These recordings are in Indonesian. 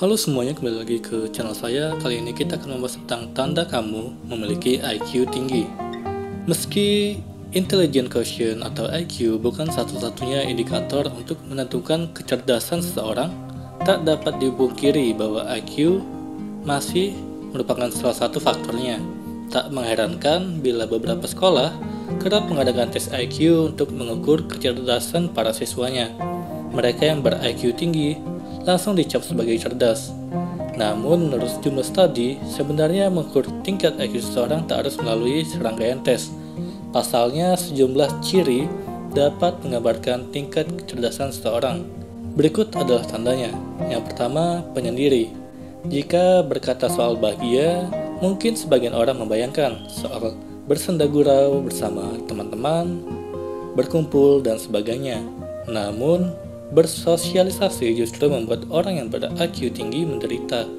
Halo semuanya, kembali lagi ke channel saya. Kali ini kita akan membahas tentang tanda kamu memiliki IQ tinggi. Meski intelligent quotient atau IQ bukan satu-satunya indikator untuk menentukan kecerdasan seseorang, tak dapat dipungkiri bahwa IQ masih merupakan salah satu faktornya. Tak mengherankan bila beberapa sekolah kerap mengadakan tes IQ untuk mengukur kecerdasan para siswanya. Mereka yang ber-IQ tinggi langsung dicap sebagai cerdas. Namun, menurut sejumlah studi, sebenarnya mengukur tingkat IQ seseorang tak harus melalui serangkaian tes. Pasalnya, sejumlah ciri dapat menggambarkan tingkat kecerdasan seseorang. Berikut adalah tandanya. Yang pertama, penyendiri. Jika berkata soal bahagia, mungkin sebagian orang membayangkan soal bersenda gurau bersama teman-teman, berkumpul, dan sebagainya. Namun, Bersosialisasi justru membuat orang yang ber-IQ tinggi menderita.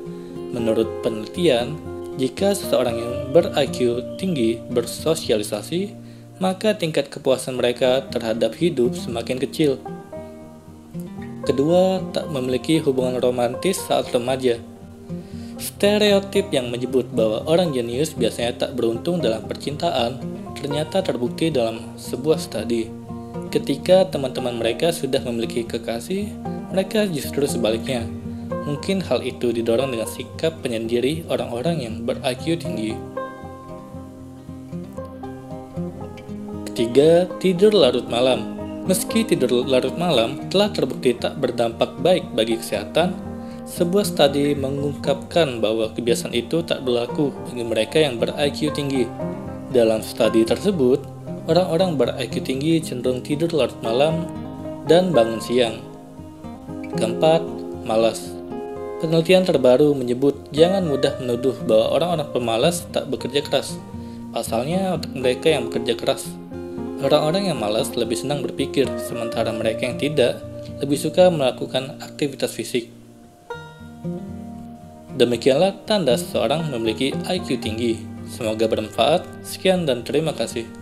Menurut penelitian, jika seseorang yang ber-IQ tinggi bersosialisasi, maka tingkat kepuasan mereka terhadap hidup semakin kecil. Kedua, tak memiliki hubungan romantis saat remaja. Stereotip yang menyebut bahwa orang jenius biasanya tak beruntung dalam percintaan ternyata terbukti dalam sebuah studi. Ketika teman-teman mereka sudah memiliki kekasih, mereka justru sebaliknya. Mungkin hal itu didorong dengan sikap penyendiri orang-orang yang ber-IQ tinggi. Ketiga, tidur larut malam. Meski tidur larut malam telah terbukti tak berdampak baik bagi kesehatan, sebuah studi mengungkapkan bahwa kebiasaan itu tak berlaku bagi mereka yang ber-IQ tinggi. Dalam studi tersebut, orang-orang ber-IQ tinggi cenderung tidur larut malam dan bangun siang. Keempat, malas. Penelitian terbaru menyebut jangan mudah menuduh bahwa orang-orang pemalas tak bekerja keras. Pasalnya untuk mereka yang bekerja keras, orang-orang yang malas lebih senang berpikir, sementara mereka yang tidak lebih suka melakukan aktivitas fisik. Demikianlah tanda seseorang memiliki IQ tinggi. Semoga bermanfaat. Sekian dan terima kasih.